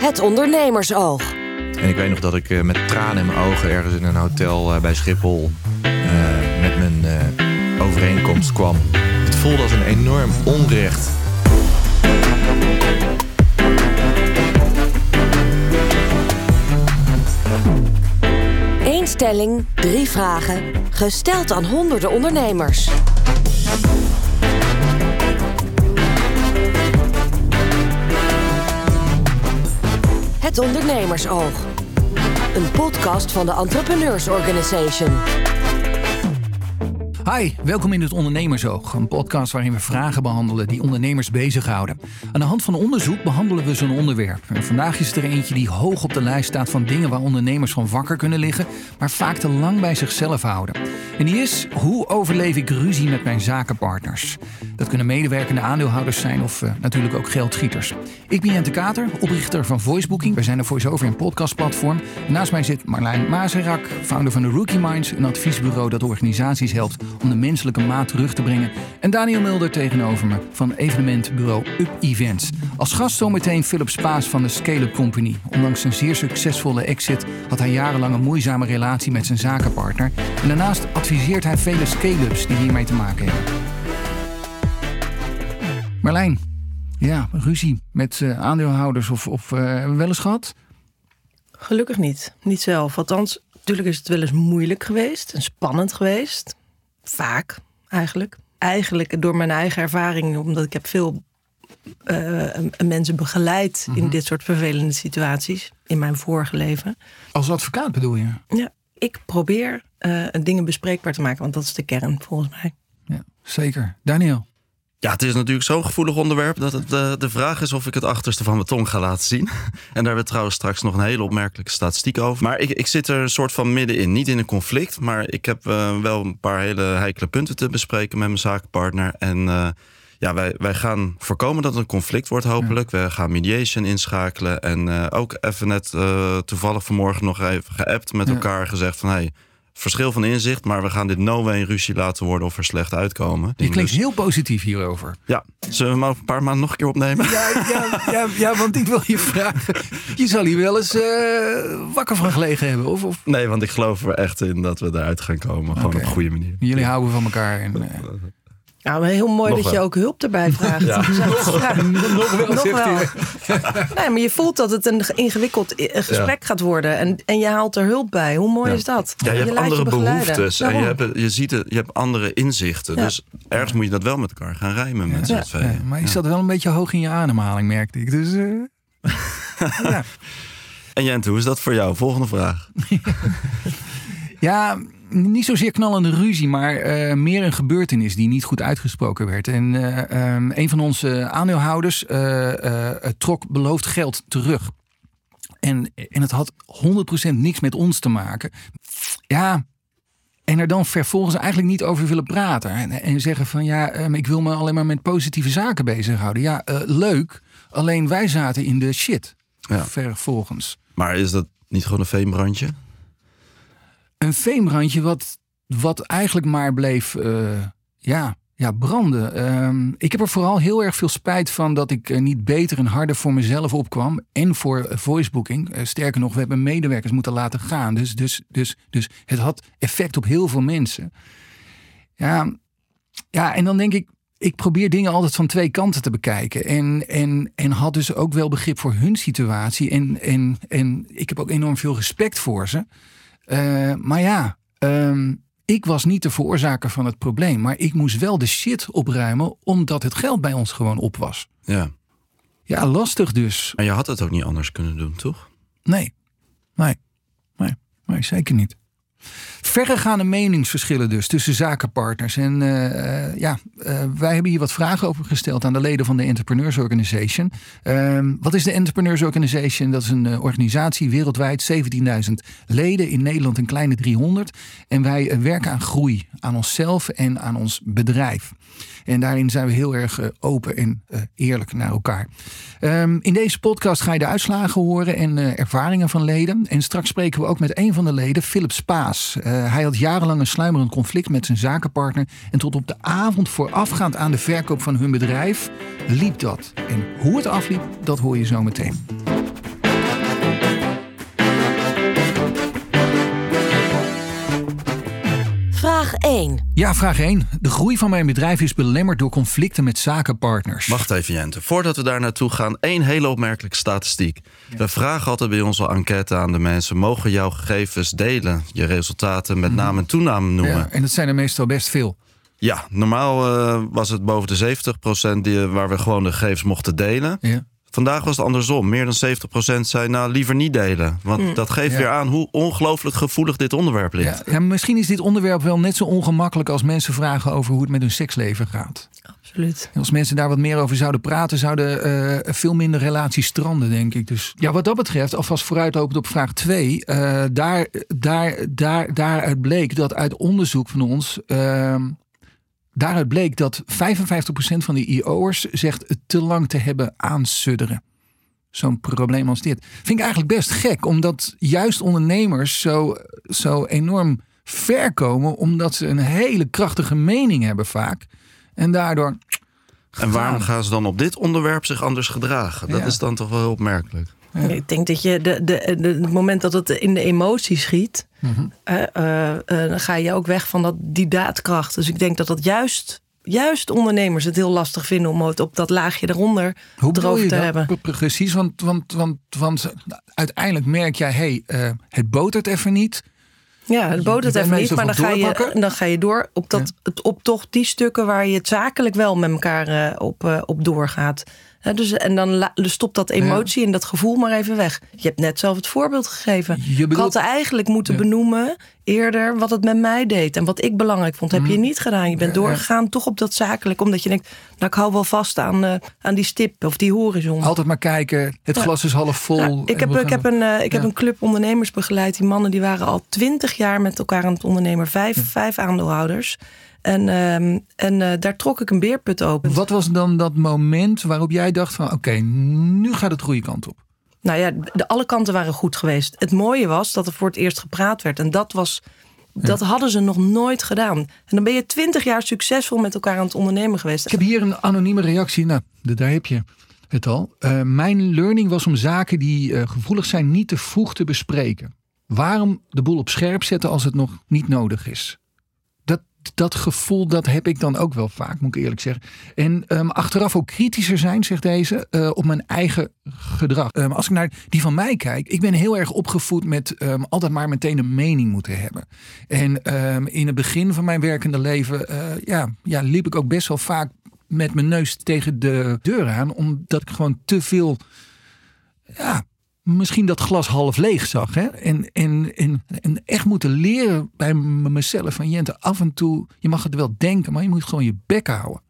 Het ondernemersoog. En ik weet nog dat ik eh, met tranen in mijn ogen ergens in een hotel eh, bij Schiphol eh, met mijn overeenkomst kwam. Het voelde als een enorm onrecht. Eén stelling, drie vragen. Gesteld aan honderden ondernemers. Het ondernemersoog. Een podcast van de Entrepreneurs Organization. Hi, welkom in het Ondernemersoog, een podcast waarin we vragen behandelen die ondernemers bezighouden. Aan de hand van onderzoek behandelen we zo'n onderwerp. En vandaag is er eentje die hoog op de lijst staat van dingen waar ondernemers van wakker kunnen liggen, maar vaak te lang bij zichzelf houden. En die is: hoe overleef ik ruzie met mijn zakenpartners? Dat kunnen medewerkende aandeelhouders zijn of uh, natuurlijk ook geldschieters. Ik ben Jente Kater, oprichter van Voicebooking. Wij zijn een voice-over en podcastplatform. Naast mij zit Marlijn Mazerak, founder van de Rookie Minds, een adviesbureau dat organisaties helpt om de menselijke maat terug te brengen. En Daniel Mulder tegenover me van evenementbureau Up Events. Als gast zometeen Philip Spaas van de Scale-up Company. Ondanks zijn zeer succesvolle exit had hij jarenlang een moeizame relatie met zijn zakenpartner. En daarnaast adviseert hij vele scale-ups die hiermee te maken hebben. Marlijn, ja, ruzie met uh, aandeelhouders of, of uh, wel eens gehad? Gelukkig niet. Niet zelf. Althans, natuurlijk is het wel eens moeilijk geweest en spannend geweest. Vaak, eigenlijk. Eigenlijk door mijn eigen ervaring, omdat ik heb veel uh, mensen begeleid mm -hmm. in dit soort vervelende situaties in mijn vorige leven. Als advocaat bedoel je? Ja, ik probeer uh, dingen bespreekbaar te maken, want dat is de kern volgens mij. Ja, zeker. Daniel? Ja, het is natuurlijk zo'n gevoelig onderwerp dat het de, de vraag is of ik het achterste van mijn tong ga laten zien. En daar hebben we trouwens straks nog een hele opmerkelijke statistiek over. Maar ik, ik zit er een soort van middenin. Niet in een conflict, maar ik heb uh, wel een paar hele heikele punten te bespreken met mijn zakenpartner. En uh, ja, wij, wij gaan voorkomen dat het een conflict wordt, hopelijk. Ja. We gaan mediation inschakelen. En uh, ook even net toevallig vanmorgen nog even geappt met ja. elkaar gezegd van... Hey, verschil van inzicht, maar we gaan dit no way ruzie laten worden of er slecht uitkomen. Je klinkt dus... heel positief hierover. Ja, zullen we over een paar maanden nog een keer opnemen? Ja, ja, ja, ja want ik wil je vragen. Je zal hier wel eens uh, wakker van gelegen hebben, of, of? Nee, want ik geloof er echt in dat we eruit gaan komen. Gewoon okay. op een goede manier. Jullie houden van elkaar. En, uh... Ja, maar heel mooi nog dat wel. je ook hulp erbij vraagt. Ja. ja. nog wel, nog wel. Nee, maar je voelt dat het een ingewikkeld gesprek ja. gaat worden. En, en je haalt er hulp bij. Hoe mooi ja. is dat? Ja, je, je hebt andere je behoeftes. En je, hebt, je ziet het, je hebt andere inzichten. Dus ergens moet je dat wel met elkaar gaan rijmen. Met ja. ja. Maar je zat wel een beetje hoog in je ademhaling, merkte ik. Dus, uh... ja. En Jente, hoe is dat voor jou? Volgende vraag. ja niet zozeer knallende ruzie, maar uh, meer een gebeurtenis die niet goed uitgesproken werd. En uh, um, een van onze aandeelhouders uh, trok beloofd geld terug. En, en het had 100% niks met ons te maken. Ja, en er dan vervolgens eigenlijk niet over willen praten. En, en zeggen van ja, um, ik wil me alleen maar met positieve zaken bezighouden. Ja, leuk. Alleen wij zaten in de shit. Ja. Vervolgens. Maar is dat niet gewoon een veenbrandje? Een veemrandje wat, wat eigenlijk maar bleef uh, ja, ja, branden. Um, ik heb er vooral heel erg veel spijt van dat ik uh, niet beter en harder voor mezelf opkwam. En voor uh, voicebooking. sterker nog, we hebben medewerkers moeten laten gaan. Dus, dus, dus, dus het had effect op heel veel mensen. Ja, ja, en dan denk ik, ik probeer dingen altijd van twee kanten te bekijken. En, en, en had dus ook wel begrip voor hun situatie. En, en, en ik heb ook enorm veel respect voor ze. Uh, maar ja, um, ik was niet de veroorzaker van het probleem. Maar ik moest wel de shit opruimen, omdat het geld bij ons gewoon op was. Ja. Ja, lastig dus. Maar je had het ook niet anders kunnen doen, toch? Nee. Nee. Nee, nee zeker niet. Verregaande meningsverschillen dus tussen zakenpartners. En uh, ja, uh, wij hebben hier wat vragen over gesteld aan de leden van de Entrepreneurs Organization. Uh, wat is de Entrepreneurs Organization? Dat is een organisatie wereldwijd, 17.000 leden, in Nederland een kleine 300. En wij werken aan groei, aan onszelf en aan ons bedrijf. En daarin zijn we heel erg open en eerlijk naar elkaar. Um, in deze podcast ga je de uitslagen horen en ervaringen van leden. En straks spreken we ook met een van de leden, Philip Spaas. Hij had jarenlang een sluimerend conflict met zijn zakenpartner. En tot op de avond voorafgaand aan de verkoop van hun bedrijf liep dat. En hoe het afliep, dat hoor je zo meteen. 1. Ja, vraag 1. De groei van mijn bedrijf is belemmerd door conflicten met zakenpartners. Wacht even, Jente. Voordat we daar naartoe gaan, één hele opmerkelijke statistiek. We vragen altijd bij onze enquête aan de mensen: mogen jouw gegevens delen, je resultaten met naam en toename noemen? Ja, en dat zijn er meestal best veel. Ja, normaal eh, was het boven de 70% die, waar we gewoon de gegevens mochten delen. Ja. Vandaag was het andersom. Meer dan 70% zei nou liever niet delen. Want dat geeft Ja. weer aan hoe ongelooflijk gevoelig dit onderwerp ligt. Ja, ja, misschien is dit onderwerp wel net zo ongemakkelijk als mensen vragen over hoe het met hun seksleven gaat. Absoluut. En Als mensen daar wat meer over zouden praten, zouden eh, veel minder relaties stranden, denk ik. Dus ja, wat dat betreft, alvast vooruitlopend op vraag 2. eh, daar, daar, daar, daaruit bleek dat uit onderzoek van ons. ehm, daaruit bleek dat 55% van de IO'ers zegt het te lang te hebben aansudderen. Zo'n probleem als dit. Vind ik eigenlijk best gek, omdat juist ondernemers zo, zo enorm ver komen, omdat ze een hele krachtige mening hebben vaak. En daardoor. En waarom gaan. gaan ze dan op dit onderwerp zich anders gedragen? Dat Ja. is dan toch wel heel opmerkelijk. Ik denk dat je de, de, de, het moment dat het in de emotie schiet, Mhm. eh, eh, dan ga je ook weg van dat, die daadkracht. Dus ik denk dat dat juist, juist ondernemers het heel lastig vinden om het op dat laagje eronder Hoe erover je te dat hebben. Pre- precies? Want, want, want, want uiteindelijk merk jij, hey, eh, het botert even niet. Ja, het bent even niet, maar dan ga, je, dan ga je door op, dat, het, op toch die stukken waar je het zakelijk wel met elkaar op, op doorgaat. Dus, en dan la- dus stopt dat emotie en dat gevoel maar even weg. Je hebt net zelf het voorbeeld gegeven. Je Ik had eigenlijk moeten Ja. benoemen eerder wat het met mij deed. En wat ik belangrijk vond, heb je niet gedaan. Je bent. Ja, doorgegaan toch op dat zakelijk. Omdat je denkt, nou ik hou wel vast aan, eh, aan die stip of die horizon. Altijd maar kijken, het glas is half vol. Ik, heb, we ik, heb een, eh, ik heb een club ondernemers begeleid. Die mannen die waren al twintig jaar met elkaar aan het ondernemen. Vijf, vijf aandeelhouders. En, ehm, en eh, daar trok ik een beerput open. Wat was dan dat moment waarop jij dacht van, oké, nu gaat het goede kant op? Nou ja, de, alle kanten waren goed geweest. Het mooie was dat er voor het eerst gepraat werd. En dat was... Dat hadden ze nog nooit gedaan. En dan ben je twintig jaar succesvol met elkaar aan het ondernemen geweest. Ik heb hier een anonieme reactie. Nou, daar heb je het al. Eh, mijn learning was om zaken die eh, gevoelig zijn niet te vroeg te bespreken. Waarom de boel op scherp zetten als het nog niet nodig is? Dat, gevoel dat heb ik dan ook wel vaak, moet ik eerlijk zeggen. En ehm, achteraf ook kritischer zijn, zegt deze, eh, op mijn eigen gedrag. Ehm, als ik naar die van mij kijk, ik ben heel erg opgevoed met ehm, altijd maar meteen een mening moeten hebben. En in het begin van mijn werkende leven eh, ja, ja, liep ik ook best wel vaak met mijn neus tegen de deur aan, omdat ik gewoon te veel ja, misschien dat glas half leeg zag. Hè? En, en, en, en echt moeten leren bij mezelf van Jente, af en toe, je mag het wel denken, maar je moet gewoon je bek houden.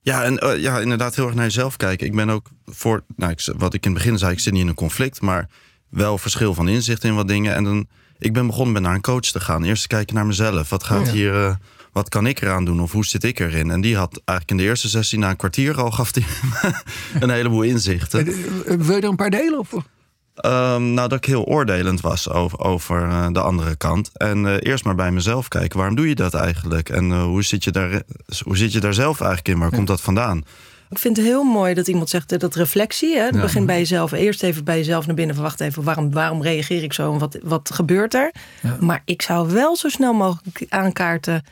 Ja, en eh, ja, inderdaad heel erg naar jezelf kijken. Ik ben ook voor, nou, ik, wat ik in het begin zei, ik zit niet in een conflict, maar wel verschil van inzicht in wat dingen. En dan, ik ben begonnen met naar een coach te gaan. Eerst kijken naar mezelf. Wat gaat Ja. hier, eh, wat kan ik eraan doen of hoe zit ik erin? En die had eigenlijk in de eerste sessie, na een kwartier al, gaf die een heleboel inzichten. Eh, Wil je er een paar delen? Of? Ehm, nou, dat ik heel oordelend was over, over eh, de andere kant. En eh, eerst maar bij mezelf kijken. Waarom doe je dat eigenlijk? En eh, hoe, zit je daar, hoe zit je daar zelf eigenlijk in? Waar komt dat vandaan? Ik vind het heel mooi dat iemand zegt dat reflectie. Hè? Het begint bij jezelf. Eerst even bij jezelf naar binnen. Van wacht even, waarom, waarom reageer ik zo? En wat, wat gebeurt er? Maar ik zou wel zo snel mogelijk aankaarten.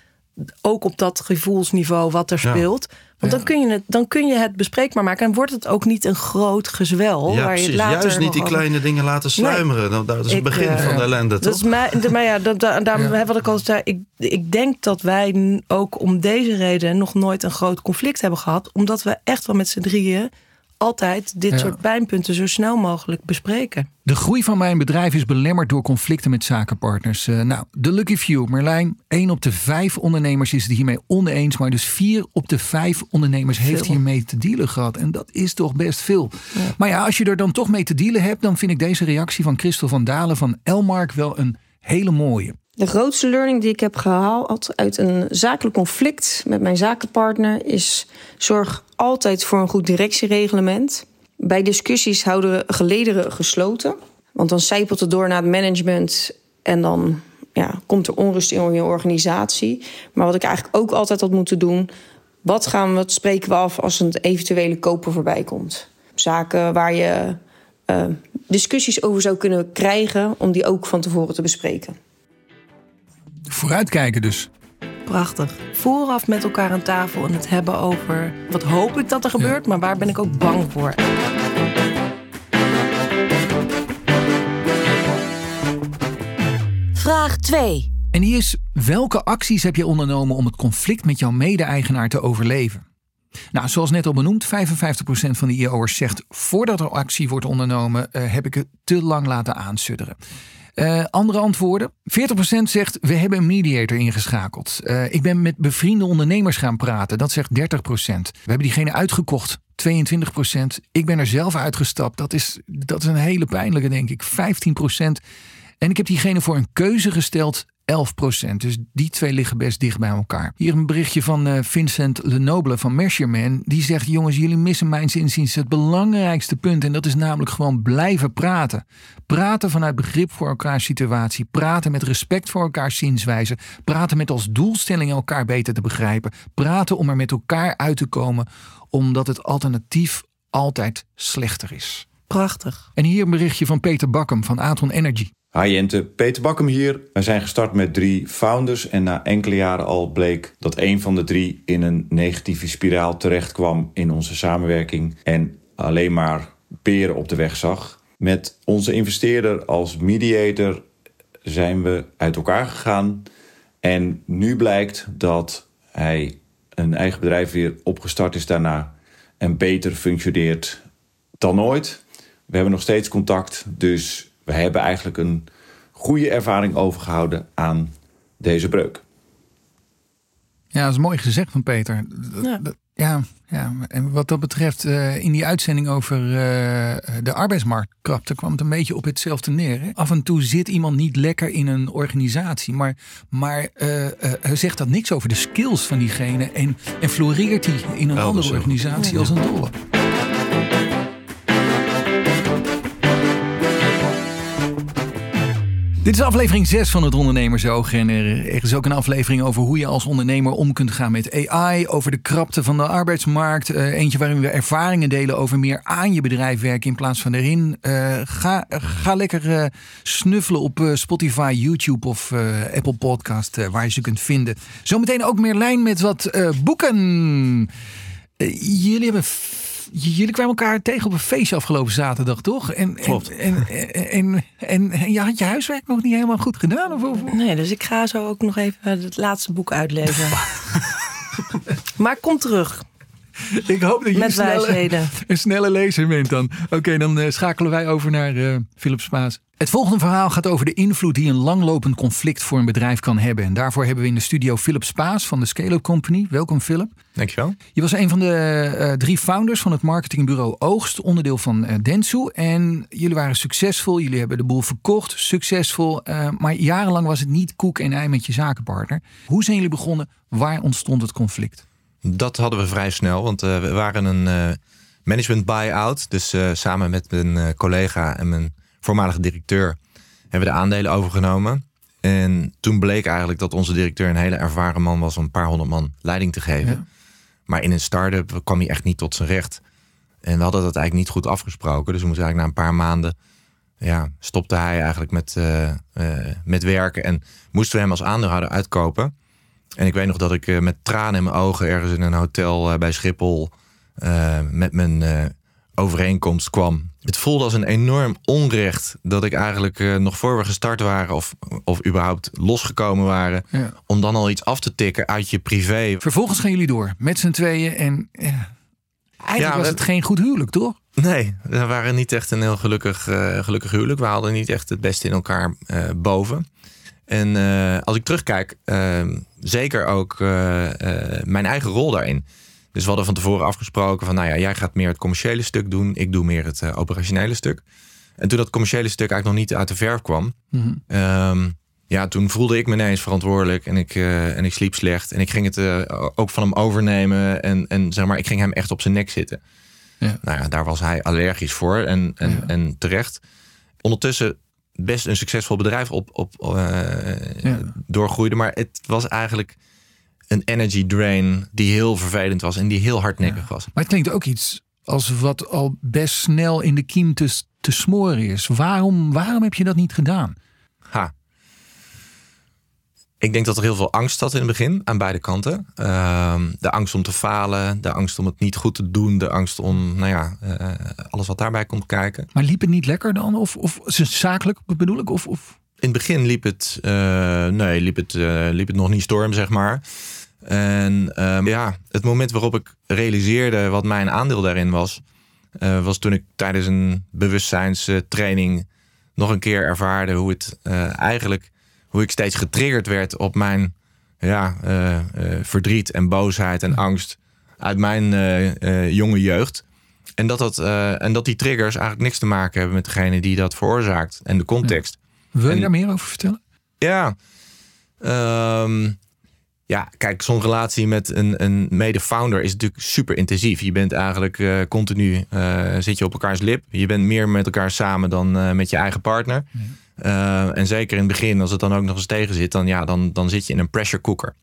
Ook op dat gevoelsniveau wat er Ja. speelt. Want dan, kun je het, dan kun je het bespreekbaar maken. En wordt het ook niet een groot gezwel. ja, waar je precies. later Juist niet die over- kleine dingen laten sluimeren. Dat, dat is het Ik, begin eh, van de ellende, Dat toch? is mij, de- maar ja, dat, da- daarom Ja. wat ik al zei. Ik, ik denk dat wij ook om deze reden nog nooit een groot conflict hebben gehad. Omdat we echt wel met z'n drieën altijd dit Ja. soort pijnpunten zo snel mogelijk bespreken. De groei van mijn bedrijf is belemmerd door conflicten met zakenpartners. Eh, nou, de lucky few. Merlijn, 1 op de 5 ondernemers is het hiermee oneens. Maar dus 4 op de 5 ondernemers heeft hiermee te dealen gehad. En dat is toch best veel. Maar ja, als je er dan toch mee te dealen hebt... dan vind ik deze reactie van Christel van Dalen van Elmark wel een hele mooie. De grootste learning die ik heb gehaald uit een zakelijk conflict met mijn zakenpartner is: zorg altijd voor een goed directiereglement. Bij discussies houden we gelederen gesloten, want dan zijpelt het door naar het management en dan ja, komt er onrust in je organisatie. Maar wat ik eigenlijk ook altijd had moeten doen: wat gaan we, wat spreken we af als een eventuele koper voorbij komt? Zaken waar je eh, discussies over zou kunnen krijgen, om die ook van tevoren te bespreken. Vooruitkijken dus. Prachtig. Vooraf met elkaar aan tafel en het hebben over wat hoop ik dat er gebeurt, maar waar ben ik ook bang voor. Vraag 2. En die is: welke acties heb je ondernomen om het conflict met jouw mede-eigenaar te overleven? Nou, zoals net al benoemd, 55% van de IO'ers zegt voordat er actie wordt ondernomen, uh, heb ik het te lang laten aansudderen. Uh, andere antwoorden. 40% zegt we hebben een mediator ingeschakeld. Uh, ik ben met bevriende ondernemers gaan praten. Dat zegt 30%. We hebben diegene uitgekocht. 22%. Ik ben er zelf uitgestapt. Dat is, dat is een hele pijnlijke, denk ik. 15%. En ik heb diegene voor een keuze gesteld. 11% Dus die twee liggen best dicht bij elkaar. Hier een berichtje van uh, Vincent Lenoble van Measurement. Die zegt: Jongens, jullie missen mijn inziens het belangrijkste punt. En dat is namelijk gewoon blijven praten. Praten vanuit begrip voor elkaars situatie. Praten met respect voor elkaars zienswijze. Praten met als doelstelling elkaar beter te begrijpen. Praten om er met elkaar uit te komen. Omdat het alternatief altijd slechter is. Prachtig. En hier een berichtje van Peter Bakkum van Aton Energy. Hi Jente, Peter Bakkum hier. We zijn gestart met drie founders en na enkele jaren al bleek dat een van de drie in een negatieve spiraal terecht kwam in onze samenwerking en alleen maar peren op de weg zag. Met onze investeerder als mediator zijn we uit elkaar gegaan en nu blijkt dat hij een eigen bedrijf weer opgestart is daarna en beter functioneert dan ooit. We hebben nog steeds contact, dus we hebben eigenlijk een goede ervaring overgehouden aan deze breuk. Ja, dat is mooi gezegd van Peter. Ja. Ja, ja, en wat dat betreft, uh, in die uitzending over uh, de arbeidsmarktkrapte kwam het een beetje op hetzelfde neer. Hè? Af en toe zit iemand niet lekker in een organisatie, maar, maar uh, zegt dat niks over de skills van diegene en, en floreert hij in een andere organisatie ja. als een dolle. Dit is aflevering 6 van het Ondernemersoog. En er is ook een aflevering over hoe je als ondernemer om kunt gaan met AI. Over de krapte van de arbeidsmarkt. Uh, eentje waarin we ervaringen delen over meer aan je bedrijf werken in plaats van erin. Uh, ga, ga lekker uh, snuffelen op Spotify, YouTube of Apple Podcast, waar je ze kunt vinden. Zometeen ook meer lijn met wat boeken. jullie hebben jullie kwamen elkaar tegen op een feestje afgelopen zaterdag, toch? En, Klopt. En, en, en, en, en, je had je huiswerk nog niet helemaal goed gedaan? Of, of? Nee, dus ik ga zo ook nog even het laatste boek uitlezen. maar kom terug. Ik hoop dat je Met een snelle, een snelle lezer bent dan. Oké, dan uh, schakelen wij over naar uh, Philip Spaas. Het volgende verhaal gaat over de invloed die een langlopend conflict voor een bedrijf kan hebben. En daarvoor hebben we in de studio Philip Spaas van de Scale-up Company. Welkom Philip. Dankjewel. Je was een van de uh, drie founders van het marketingbureau Oogst, onderdeel van uh, Dentsu. En jullie waren succesvol, jullie hebben de boel verkocht, succesvol. Uh, maar jarenlang was het niet koek en ei met je zakenpartner. Hoe zijn jullie begonnen? Waar ontstond het conflict? Dat hadden we vrij snel, want we waren een management buy-out. Dus samen met mijn collega en mijn voormalige directeur, hebben we de aandelen overgenomen. En toen bleek eigenlijk dat onze directeur een hele ervaren man was om een paar honderd man leiding te geven. Ja. Maar in een start-up kwam hij echt niet tot zijn recht. En we hadden dat eigenlijk niet goed afgesproken. Dus we moesten eigenlijk na een paar maanden ja, stopte hij eigenlijk met, uh, uh, met werken. En moesten we hem als aandeelhouder uitkopen. En ik weet nog dat ik uh, met tranen in mijn ogen ergens in een hotel bij Schiphol met mijn overeenkomst kwam. Het voelde als een enorm onrecht dat ik eigenlijk uh, nog voor we gestart waren of, of überhaupt losgekomen waren, ja. om dan al iets af te tikken uit je privé. Vervolgens gaan jullie door met z'n tweeën en ja, eigenlijk ja, was het geen goed huwelijk, toch? Nee, we waren niet echt een heel gelukkig, uh, gelukkig huwelijk. We haalden niet echt het beste in elkaar uh, boven. En als ik terugkijk, zeker ook mijn eigen rol daarin. Dus we hadden van tevoren afgesproken van, nou ja, jij gaat meer het commerciële stuk doen, ik doe meer het uh, operationele stuk. En toen dat commerciële stuk eigenlijk nog niet uit de verf kwam, mm-hmm. um, ja, toen voelde ik me ineens verantwoordelijk en ik, uh, en ik sliep slecht. En ik ging het uh, ook van hem overnemen en, en zeg maar, ik ging hem echt op zijn nek zitten. Ja. Nou ja, daar was hij allergisch voor en, en, ja. en terecht. Ondertussen best een succesvol bedrijf op, op, ja. doorgroeide, maar het was eigenlijk een energy drain die heel vervelend was en die heel hardnekkig ja. was. Maar het klinkt ook iets als wat al best snel in de kiem te, te smoren is. Waarom, waarom heb je dat niet gedaan? Ha. Ik denk dat er heel veel angst zat in het begin aan beide kanten. Ehm, de angst om te falen, de angst om het niet goed te doen, de angst om, nou ja, eh, alles wat daarbij komt kijken. Maar liep het niet lekker dan? Of, of zakelijk bedoel ik? Of, of? In het begin liep het, uh, nee, liep het, uh, liep het nog niet storm, zeg maar. En ehm, ja, het moment waarop ik realiseerde wat mijn aandeel daarin was, was toen ik tijdens een bewustzijnstraining nog een keer ervaarde hoe het eigenlijk hoe ik steeds getriggerd werd op mijn ja, verdriet en boosheid en angst uit mijn jonge jeugd. En dat, dat, en dat die triggers eigenlijk niks te maken hebben met degene die dat veroorzaakt en de context. Wil je daar meer over vertellen? Ja. Um, ja, kijk, zo'n relatie met een, een mede-founder is natuurlijk super intensief. Je bent eigenlijk uh, continu zit je op elkaars lip. Je bent meer met elkaar samen dan met je eigen partner. En zeker in het begin, als het dan ook nog eens tegen zit, dan, ja, dan, dan zit je in een pressure cooker.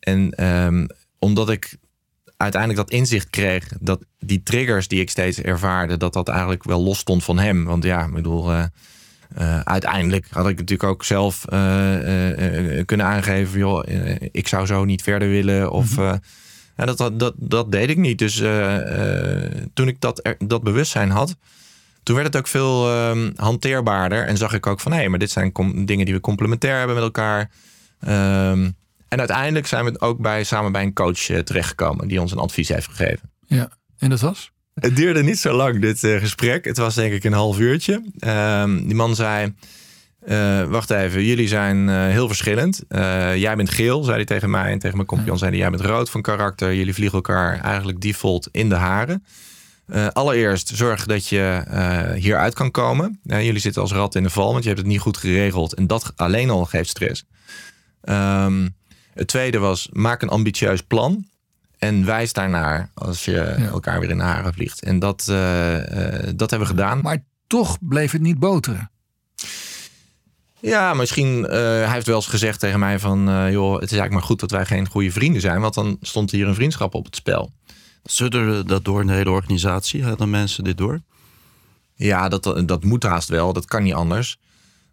En um, omdat ik uiteindelijk dat inzicht kreeg, dat die triggers die ik steeds ervaarde, dat dat eigenlijk wel los stond van hem. Want ja, ik bedoel, uh, uiteindelijk had ik natuurlijk ook zelf kunnen aangeven, joh, ik zou zo niet verder willen. Of, mm -hmm. dat, dat, dat, dat deed ik niet. Dus toen ik dat, dat bewustzijn had, toen werd het ook veel um, hanteerbaarder. En zag ik ook van hé, hey, maar dit zijn dingen die we complementair hebben met elkaar. Um, en uiteindelijk zijn we ook bij, samen bij een coach terechtgekomen die ons een advies heeft gegeven. Ja, en dat was? Het duurde niet zo lang, dit uh, gesprek. Het was denk ik een half uurtje. Um, die man zei. Uh, wacht even, jullie zijn heel verschillend. jij bent geel, zei hij tegen mij. En tegen mijn compagnon zei hij, jij bent rood van karakter. Jullie vliegen elkaar eigenlijk default in de haren. Allereerst zorg dat je hieruit kan komen. Jullie zitten als rat in de val, want je hebt het niet goed geregeld. En dat alleen al geeft stress. Um, het tweede was, maak een ambitieus plan. En wijs daarnaar als je ja. elkaar weer in de haren vliegt. En dat, dat hebben we gedaan. Maar toch bleef het niet boteren. Ja, misschien. hij heeft wel eens gezegd tegen mij van... joh, het is eigenlijk maar goed dat wij geen goede vrienden zijn. Want dan stond hier een vriendschap op het spel. Sudderde dat door in de hele organisatie? Hadden mensen dit door? Ja, dat, dat moet haast wel. Dat kan niet anders.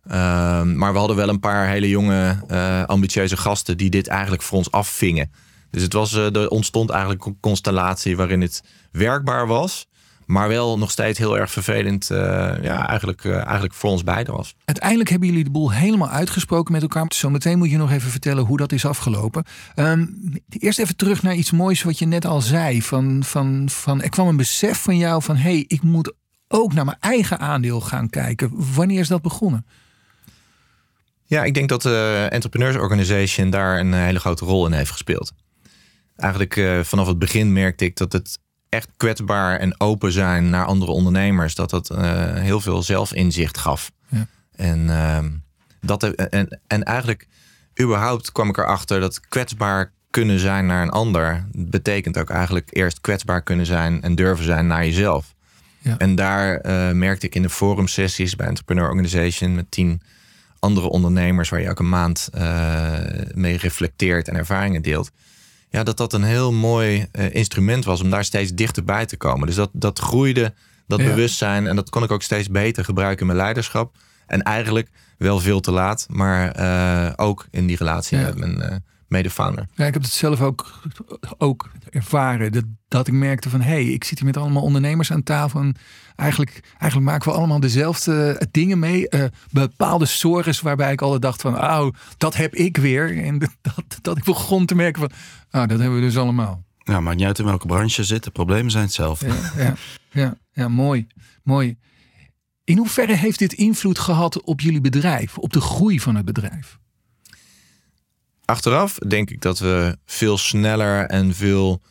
Uh, maar we hadden wel een paar hele jonge, uh, ambitieuze gasten die dit eigenlijk voor ons afvingen. Dus het was, uh, er ontstond eigenlijk een constellatie waarin het werkbaar was. Maar wel nog steeds heel erg vervelend, uh, ja, eigenlijk, uh, eigenlijk voor ons beiden was. Uiteindelijk hebben jullie de boel helemaal uitgesproken met elkaar. Zometeen moet je nog even vertellen hoe dat is afgelopen. Um, eerst even terug naar iets moois wat je net al zei. Van, van, van, er kwam een besef van jou van... hé, hey, ik moet ook naar mijn eigen aandeel gaan kijken. Wanneer is dat begonnen? Ja, ik denk dat de Entrepreneurs Organization daar een hele grote rol in heeft gespeeld. Eigenlijk uh, vanaf het begin merkte ik dat het echt kwetsbaar en open zijn naar andere ondernemers, dat dat uh, heel veel zelfinzicht gaf. Ja. En, uh, dat, en, en eigenlijk, überhaupt kwam ik erachter dat kwetsbaar kunnen zijn naar een ander, betekent ook eigenlijk eerst kwetsbaar kunnen zijn en durven zijn naar jezelf. Ja. En daar uh, merkte ik in de forumsessies bij Entrepreneur Organization met tien andere ondernemers, waar je een maand mee reflecteert en ervaringen deelt ja, dat dat een heel mooi uh, instrument was om daar steeds dichterbij te komen. Dus dat, dat groeide, dat ja. bewustzijn. En dat kon ik ook steeds beter gebruiken in mijn leiderschap. En eigenlijk wel veel te laat, maar uh, ook in die relatie ja. met mijn Ja, ik heb het zelf ook, ook ervaren. Dat, dat ik merkte van, hé, hey, ik zit hier met allemaal ondernemers aan tafel. En eigenlijk, eigenlijk maken we allemaal dezelfde dingen mee. Uh, bepaalde sores waarbij ik altijd dacht van, oh, dat heb ik weer. En dat, dat ik begon te merken van, nou, dat hebben we dus allemaal. Ja, maakt niet uit in welke branche je zit. De problemen zijn hetzelfde. Ja, ja, ja, ja, mooi. Mooi. In hoeverre heeft dit invloed gehad op jullie bedrijf? Op de groei van het bedrijf? Achteraf denk ik dat we veel sneller en veel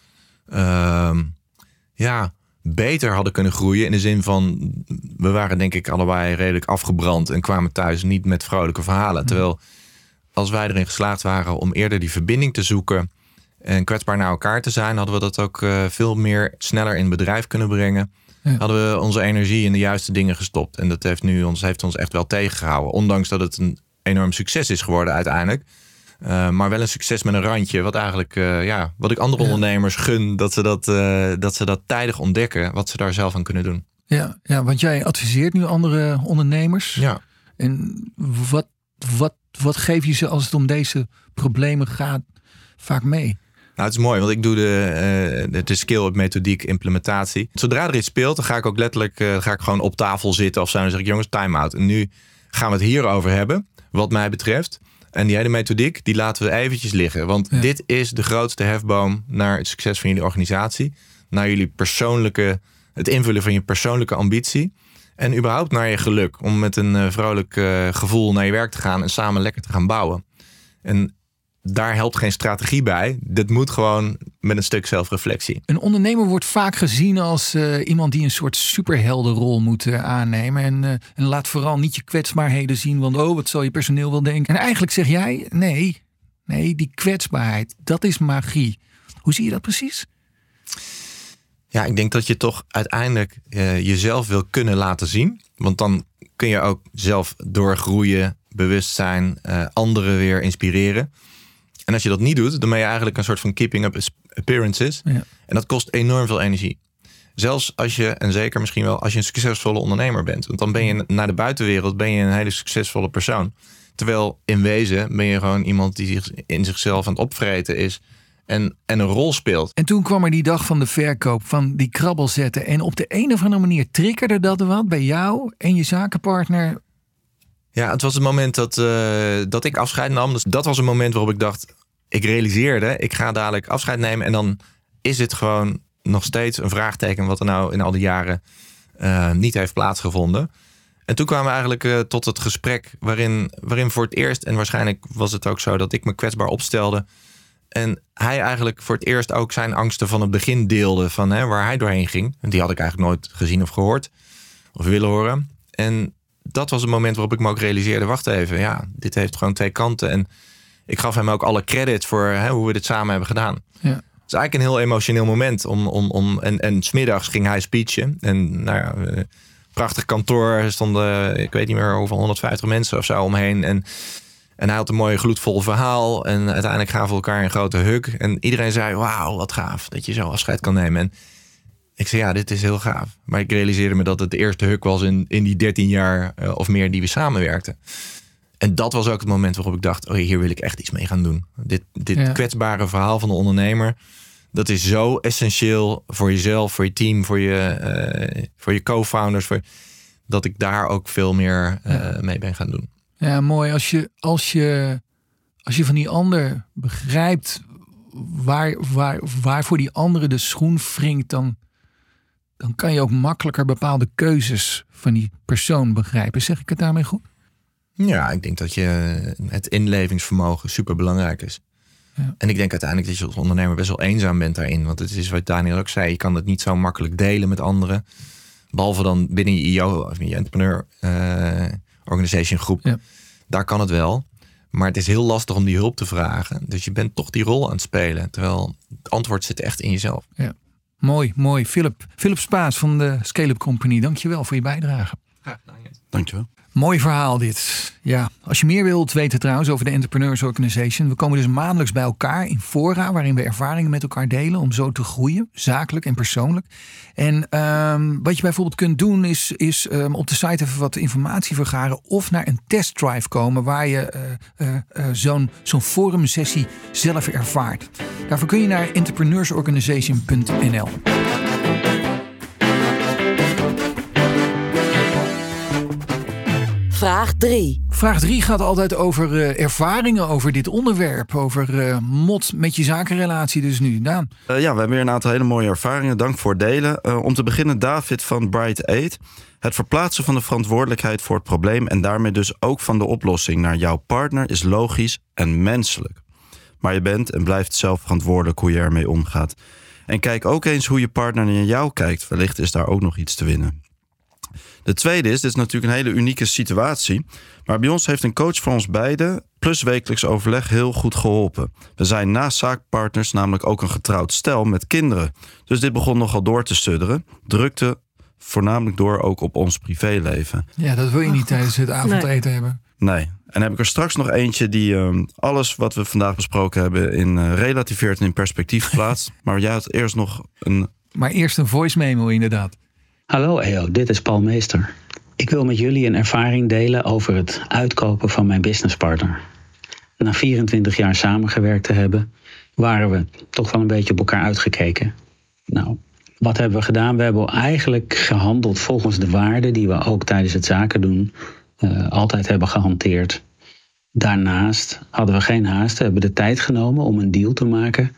uh, ja, beter hadden kunnen groeien. In de zin van, we waren denk ik allebei redelijk afgebrand en kwamen thuis niet met vrolijke verhalen. Terwijl als wij erin geslaagd waren om eerder die verbinding te zoeken en kwetsbaar naar elkaar te zijn, hadden we dat ook uh, veel meer sneller in het bedrijf kunnen brengen. Ja. Hadden we onze energie in de juiste dingen gestopt. En dat heeft nu ons, heeft ons echt wel tegengehouden. Ondanks dat het een enorm succes is geworden uiteindelijk. Uh, maar wel een succes met een randje. Wat eigenlijk, uh, ja, wat ik andere ja. ondernemers gun, dat ze dat, uh, dat ze dat tijdig ontdekken, wat ze daar zelf aan kunnen doen. Ja, ja want jij adviseert nu andere ondernemers. Ja. En wat, wat wat geef je ze als het om deze problemen gaat vaak mee? Nou, het is mooi, want ik doe de, uh, de skill op methodiek implementatie. Zodra er iets speelt, dan ga ik ook letterlijk uh, ga ik gewoon op tafel zitten of zo. En dan zeg ik, jongens, time out. En nu gaan we het hierover hebben, wat mij betreft. En die hele methodiek, die laten we eventjes liggen. Want dit is de grootste hefboom naar het succes van jullie organisatie. Naar jullie persoonlijke, het invullen van je persoonlijke ambitie. En überhaupt naar je geluk. Om met een uh, vrolijk gevoel naar je werk te gaan en samen lekker te gaan bouwen. En daar helpt geen strategie bij. Dat moet gewoon met een stuk zelfreflectie. Een ondernemer wordt vaak gezien als uh, iemand die een soort superheldenrol moet uh, aannemen. En, uh, en, laat vooral niet je kwetsbaarheden zien, want oh, wat zal je personeel wel denken. En eigenlijk zeg jij, nee, nee, die kwetsbaarheid, dat is magie. Hoe zie je dat precies? Ja, ik denk dat je toch uiteindelijk jezelf wil kunnen laten zien. Want dan kun je ook zelf doorgroeien, bewustzijn, anderen weer inspireren. En als je dat niet doet, dan ben je eigenlijk een soort van keeping up appearances. Ja. En dat kost enorm veel energie. Zelfs als je, en zeker misschien wel als je een succesvolle ondernemer bent. Want dan ben je naar de buitenwereld ben je een hele succesvolle persoon. Terwijl in wezen ben je gewoon iemand die zich in zichzelf aan het opvreten is. En, en een rol speelt. En toen kwam er die dag van de verkoop van die krabbelzetten. En op de een of andere manier triggerde dat wat bij jou en je zakenpartner ja, het was het moment dat, uh, dat ik afscheid nam. Dus dat was een moment waarop ik dacht, ik realiseerde, ik ga dadelijk afscheid nemen. En dan is het gewoon nog steeds een vraagteken wat er nou in al die jaren uh, niet heeft plaatsgevonden. En toen kwamen we eigenlijk uh, tot het gesprek waarin, waarin voor het eerst, en waarschijnlijk was het ook zo dat ik me kwetsbaar opstelde. En hij eigenlijk voor het eerst ook zijn angsten van het begin deelde van hè, waar hij doorheen ging. En die had ik eigenlijk nooit gezien of gehoord of willen horen. En dat was het moment waarop ik me ook realiseerde: wacht even, ja, dit heeft gewoon twee kanten. En ik gaf hem ook alle credit voor hè, hoe we dit samen hebben gedaan. Ja. Het is eigenlijk een heel emotioneel moment. Om, om, om, en, en smiddags ging hij speechen. En nou ja, prachtig kantoor. Er stonden, ik weet niet meer, over 150 mensen of zo omheen. En, en hij had een mooi gloedvol verhaal. En uiteindelijk gaven we elkaar een grote huk. En iedereen zei, wauw, wat gaaf dat je zo afscheid kan nemen. En ik zei, ja, dit is heel gaaf. Maar ik realiseerde me dat het de eerste huk was in, in die 13 jaar uh, of meer die we samenwerkten. En dat was ook het moment waarop ik dacht, oh, hier wil ik echt iets mee gaan doen. Dit, dit kwetsbare verhaal van de ondernemer, dat is zo essentieel voor jezelf, voor je team, voor je, uh, voor je co-founders, voor, dat ik daar ook veel meer uh, mee ben gaan doen. Ja, mooi. Als je, als je, als je van die ander begrijpt waar, waar, waar voor die andere de schoen wringt, dan, dan kan je ook makkelijker bepaalde keuzes van die persoon begrijpen. Zeg ik het daarmee goed? Ja, ik denk dat je het inlevingsvermogen super belangrijk is. Ja. En ik denk uiteindelijk dat je als ondernemer best wel eenzaam bent daarin. Want het is wat Daniel ook zei, je kan het niet zo makkelijk delen met anderen. Behalve dan binnen je IO of je entrepreneur uh, organization groep. Ja. Daar kan het wel. Maar het is heel lastig om die hulp te vragen. Dus je bent toch die rol aan het spelen. Terwijl het antwoord zit echt in jezelf. Ja. Mooi, mooi. Philip, Philip Spaas van de Scale-up Company. Dankjewel voor je bijdrage. Graag gedaan. Dankjewel. Mooi verhaal dit. Ja, als je meer wilt weten trouwens over de Entrepreneurs Organization. We komen dus maandelijks bij elkaar in fora waarin we ervaringen met elkaar delen om zo te groeien, zakelijk en persoonlijk. En um, wat je bijvoorbeeld kunt doen is, is um, op de site even wat informatie vergaren of naar een testdrive komen waar je uh, zo'n zo'n forumsessie zelf ervaart. Daarvoor kun je naar entrepreneursorganization.nl. Vraag 3. Vraag 3 gaat altijd over uh, ervaringen over dit onderwerp. Over uh, mot met je zakenrelatie dus nu. Daan? Uh, ja, we hebben weer een aantal hele mooie ervaringen. Dank voor het delen. om te beginnen David van Bright Aid. Het verplaatsen van de verantwoordelijkheid voor het probleem... en daarmee dus ook van de oplossing naar jouw partner... is logisch en menselijk. Maar je bent en blijft zelf verantwoordelijk hoe je ermee omgaat. En kijk ook eens hoe je partner naar jou kijkt. Wellicht is daar ook nog iets te winnen. De tweede is, dit is natuurlijk een hele unieke situatie. Maar bij ons heeft een coach voor ons beiden plus wekelijks overleg heel goed geholpen. We zijn naast zaakpartners namelijk ook een getrouwd stel met kinderen. Dus dit begon nogal door te sudderen. Drukte voornamelijk door ook op ons privéleven. Ja, dat wil je niet tijdens het avondeten hebben. Nee. En heb ik er straks nog eentje die uh, alles wat we vandaag besproken hebben in uh, relativeert en in perspectief plaatst. maar jij had eerst nog een. Maar eerst een voice memo inderdaad. Hallo EO, dit is Paul Meester. Ik wil met jullie een ervaring delen over het uitkopen van mijn businesspartner. Na 24 jaar samengewerkt te hebben, waren we toch wel een beetje op elkaar uitgekeken. Nou, wat hebben we gedaan? We hebben eigenlijk gehandeld volgens de waarden die we ook tijdens het zaken doen uh, altijd hebben gehanteerd. Daarnaast hadden we geen haast, hebben de tijd genomen om een deal te maken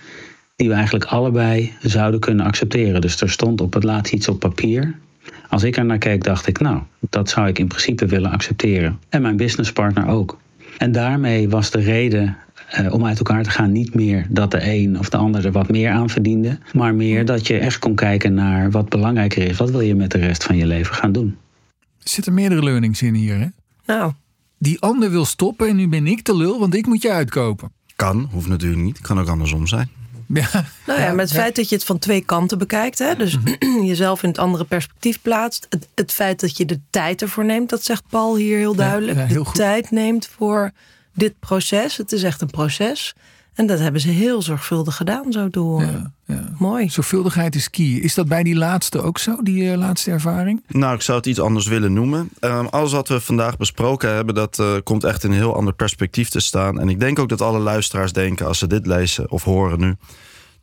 die we eigenlijk allebei zouden kunnen accepteren. Dus er stond op het laatst iets op papier. Als ik er naar keek, dacht ik, nou, dat zou ik in principe willen accepteren. En mijn businesspartner ook. En daarmee was de reden uh, om uit elkaar te gaan niet meer dat de een of de ander er wat meer aan verdiende, maar meer dat je echt kon kijken naar wat belangrijker is. Wat wil je met de rest van je leven gaan doen? Er zitten meerdere learnings in hier, hè? Nou. Die ander wil stoppen en nu ben ik de lul, want ik moet je uitkopen. Kan, hoeft natuurlijk niet. Kan ook andersom zijn. Ja. Nou ja, met het feit dat je het van twee kanten bekijkt, hè, dus jezelf in het andere perspectief plaatst. Het, het, feit dat je de tijd ervoor neemt, dat zegt Paul hier heel duidelijk. Ja, heel de tijd neemt voor dit proces. Het is echt een proces. En dat hebben ze heel zorgvuldig gedaan, zo door. Ja, ja. Mooi. Zorgvuldigheid is key. Is dat bij die laatste ook zo, die uh, laatste ervaring? Nou, ik zou het iets anders willen noemen. Uh, alles wat we vandaag besproken hebben, dat uh, komt echt in een heel ander perspectief te staan. En ik denk ook dat alle luisteraars denken, als ze dit lezen of horen nu,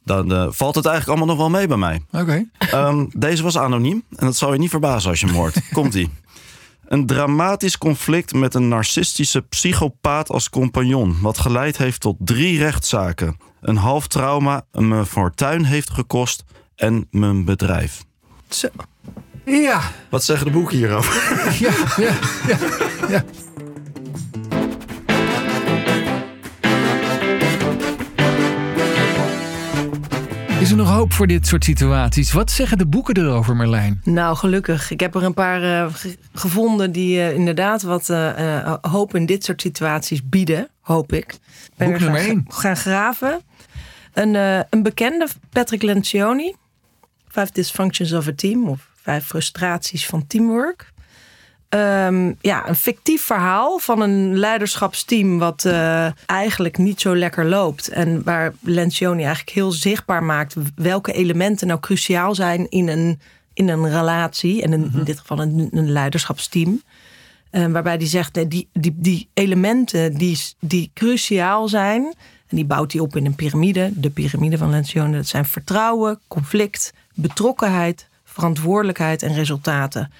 dan uh, valt het eigenlijk allemaal nog wel mee bij mij. Oké. Okay. Um, deze was anoniem en dat zal je niet verbazen als je hem hoort. Komt-ie. Een dramatisch conflict met een narcistische psychopaat als compagnon, wat geleid heeft tot drie rechtszaken. Een half trauma, een fortuin heeft gekost en mijn bedrijf. Zo. Ja. Wat zeggen de boeken hierover? Ja, ja, ja. ja. Is er nog hoop voor dit soort situaties? Wat zeggen de boeken erover, Merlijn? Nou, gelukkig. Ik heb er een paar uh, gevonden die uh, inderdaad wat uh, hoop in dit soort situaties bieden, hoop ik. Ben Boek nummer één. Gaan graven. Een, een bekende, Patrick Lencioni. Five Dysfunctions of a Team. Of Vijf Frustraties van Teamwork. Um, ja, een fictief verhaal van een leiderschapsteam wat uh, eigenlijk niet zo lekker loopt. En waar Lencioni eigenlijk heel zichtbaar maakt welke elementen nou cruciaal zijn in een, in een relatie. En in, in dit geval een, een leiderschapsteam. Uh, waarbij hij zegt, die, die, die elementen die, die cruciaal zijn. En die bouwt hij op in een piramide. De piramide van Lencioni. Dat zijn vertrouwen, conflict, betrokkenheid, verantwoordelijkheid en resultaten.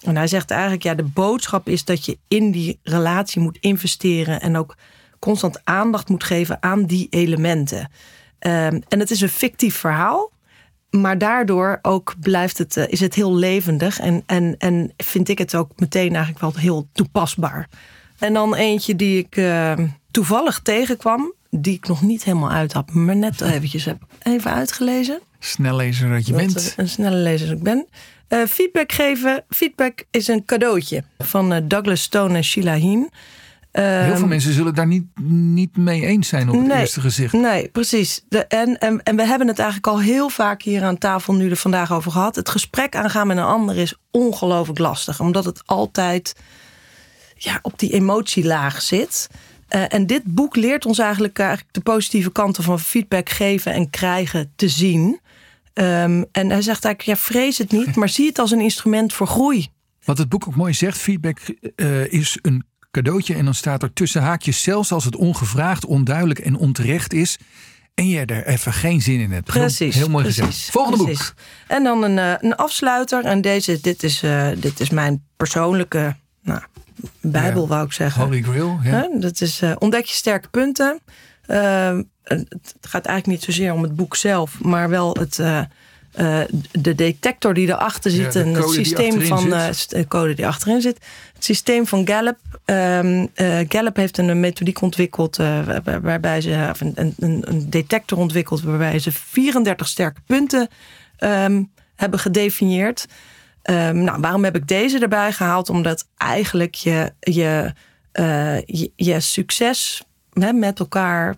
En hij zegt eigenlijk, ja, de boodschap is dat je in die relatie moet investeren en ook constant aandacht moet geven aan die elementen. Um, en het is een fictief verhaal, maar daardoor ook blijft het, uh, is het heel levendig en, en, en vind ik het ook meteen eigenlijk wel heel toepasbaar. En dan eentje die ik uh, toevallig tegenkwam, die ik nog niet helemaal uit had, maar net eventjes heb even uitgelezen. Snellezer dat je dat, bent. Een snelle lezer dat ik ben. Uh, feedback geven. Feedback is een cadeautje van uh, Douglas Stone en Sheila Heen. Uh, Heel veel mensen zullen daar niet, niet mee eens zijn op het nee, eerste gezicht. Nee, precies. De, en, en, en we hebben het eigenlijk al heel vaak hier aan tafel nu er vandaag over gehad. Het gesprek aangaan met een ander is ongelooflijk lastig. Omdat het altijd ja, op die emotielaag zit. Uh, en dit boek leert ons eigenlijk, eigenlijk de positieve kanten van feedback geven en krijgen te zien. Um, en hij zegt eigenlijk, ja, vrees het niet, maar zie het als een instrument voor groei. Wat het boek ook mooi zegt, feedback uh, is een cadeautje. En dan staat er tussen haakjes, zelfs als het ongevraagd, onduidelijk en onterecht is. En je er even geen zin in hebt. Precies. Heel mooi precies, gezegd. Volgende precies. boek. En dan een, uh, een afsluiter. En deze, dit is, uh, dit is mijn persoonlijke nou, bijbel, ja. wou ik zeggen. Holy Grail. Ja. Dat is uh, Ontdek je sterke punten. Uh, het gaat eigenlijk niet zozeer om het boek zelf, maar wel het, uh, uh, de detector die erachter zit Ja, en het systeem van uh, zit. de code die achterin zit. Het systeem van Gallup. Um, Gallup heeft een methodiek ontwikkeld waar, waarbij ze of een, een, een, detector ontwikkeld waarbij ze 34 sterke punten um, hebben gedefinieerd. Um, nou, waarom heb ik deze erbij gehaald? Omdat eigenlijk je, je, je, je succes hè, met elkaar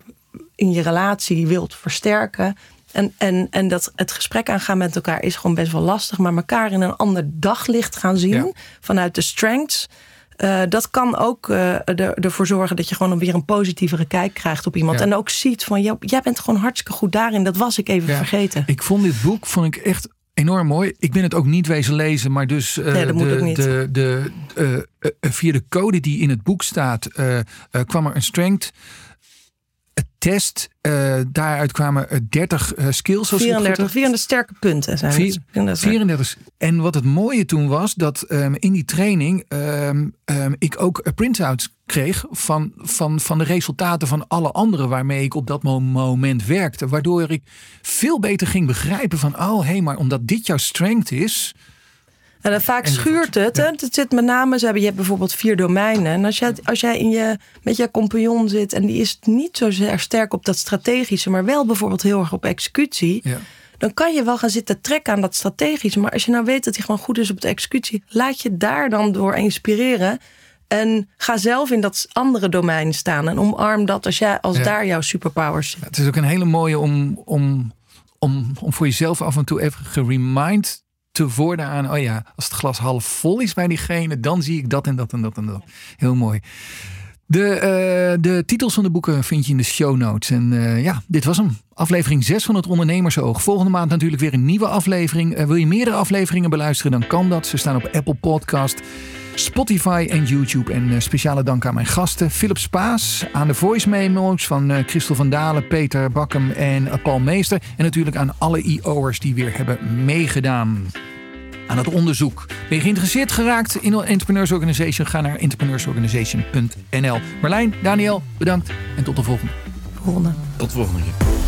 in je relatie wilt versterken. En, en, en dat het gesprek aangaan met elkaar is gewoon best wel lastig. Maar elkaar in een ander daglicht gaan zien Ja. vanuit de strengths. eh, dat kan ook eh, er, ervoor zorgen dat je gewoon weer een positievere kijk krijgt op iemand. Ja. En ook ziet van, jij bent gewoon hartstikke goed daarin. Dat was ik even Ja. vergeten. Ik vond dit boek vond ik echt enorm mooi. Ik ben het ook niet wezen lezen, maar dus uh, nee, dat de, de, uh, via de code die in het boek staat, kwam er een strength test. Uh, daaruit kwamen 30 uh, skills. 34, 34 sterke punten zijn 4, 34. 34. En wat het mooie toen was, dat um, in die training um, um, ik ook printouts kreeg van, van, van de resultaten van alle anderen waarmee ik op dat moment werkte. Waardoor ik veel beter ging begrijpen van, oh hé, hey, maar omdat dit jouw strength is, en dan vaak schuurt het. Hè? Het zit met name, ze hebben, je hebt bijvoorbeeld vier domeinen. En als jij, als jij in je, met je compagnon zit en die is niet zo sterk op dat strategische, maar wel bijvoorbeeld heel erg op executie. Ja. Dan kan je wel gaan zitten trekken aan dat strategische. Maar als je nou weet dat hij gewoon goed is op de executie, laat je daar dan door inspireren. En ga zelf in dat andere domein staan. En omarm dat als, jij, als Ja. daar jouw superpowers zitten. Het is ook een hele mooie om, om, om, om voor jezelf af en toe even geremind te aan, oh ja, als het glas half vol is bij diegene, dan zie ik dat en dat en dat en dat. Heel mooi. De, eh, de titels van de boeken vind je in de show notes. En eh, ja, dit was hem. Aflevering 6 van het Ondernemersoog. Volgende maand natuurlijk weer een nieuwe aflevering. Eh, wil je meerdere afleveringen beluisteren, dan kan dat. Ze staan op Apple Podcast, Spotify en YouTube. En eh, speciale dank aan mijn gasten. Philip Spaas, aan de voice memos van eh, Christel van Dalen, Peter Bakkum en eh, Paul Meester. En natuurlijk aan alle IO'ers die weer hebben meegedaan aan het onderzoek. Ben je geïnteresseerd geraakt in een Entrepreneurs Organization? Ga naar entrepreneursorganization.nl. Marlijn, Daniel, bedankt en tot de volgende. Volgende. Tot de volgende keer.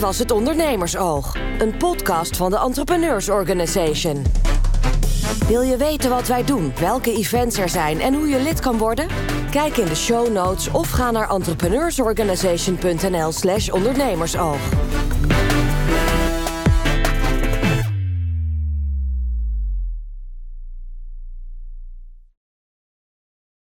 Was het Ondernemersoog, een podcast van de Entrepreneurs Organization. Wil je weten wat wij doen, welke events er zijn en hoe je lid kan worden? Kijk in de show notes of ga naar entrepreneursorganization.nl/slash ondernemersoog.